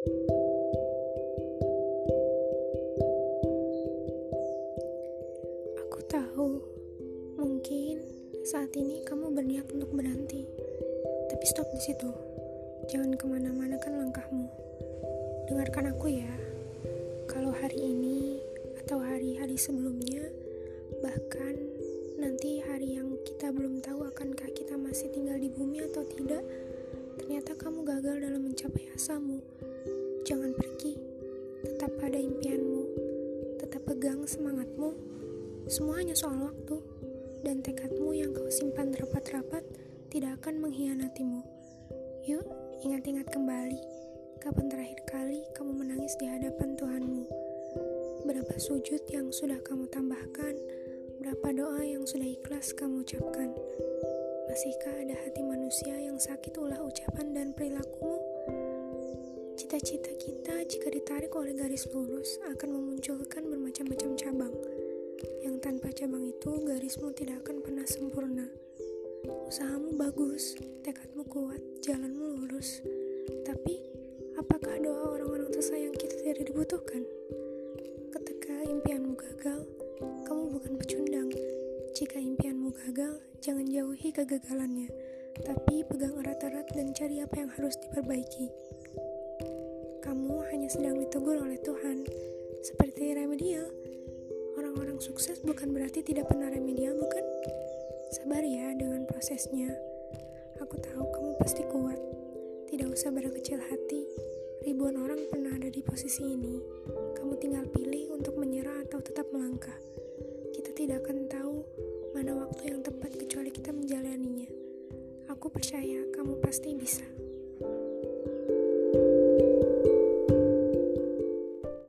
Aku tahu, mungkin saat ini kamu berniat untuk berhenti, tapi stop di situ. Jangan ke mana-mana kan langkahmu. Dengarkan aku ya. Kalau hari ini atau hari-hari sebelumnya, bahkan nanti hari yang kita belum tahu akankah kita masih tinggal di bumi atau tidak, ternyata kamu gagal dalam mencapai asamu. Tetap pada impianmu, tetap pegang semangatmu. Semua hanya soal waktu, dan tekadmu yang kau simpan rapat-rapat tidak akan mengkhianatimu. Yuk, ingat-ingat kembali, kapan terakhir kali kamu menangis di hadapan Tuhanmu? Berapa sujud yang sudah kamu tambahkan? Berapa doa yang sudah ikhlas kamu ucapkan? Masihkah ada hati manusia yang sakit ulah ucapan dan perilakumu? Cita-cita kita jika ditarik oleh garis lurus akan memunculkan bermacam-macam cabang. Yang tanpa cabang itu garismu tidak akan pernah sempurna. Usahamu bagus, tekadmu kuat, jalanmu lurus. Tapi, apakah doa orang-orang tersayang kita tidak dibutuhkan? Ketika impianmu gagal, kamu bukan pecundang. Jika impianmu gagal, jangan jauhi kegagalannya, tapi pegang erat-erat dan cari apa yang harus diperbaiki. Kamu hanya sedang ditegur oleh Tuhan, seperti remedial. Orang-orang sukses bukan berarti tidak pernah remedial, bukan? Sabar ya dengan prosesnya. Aku tahu kamu pasti kuat. Tidak usah berkecil hati. Ribuan orang pernah ada di posisi ini. Kamu tinggal pilih untuk menyerah atau tetap melangkah. Kita tidak akan tahu mana waktu yang tepat kecuali kita menjalaninya. Aku percaya kamu pasti bisa.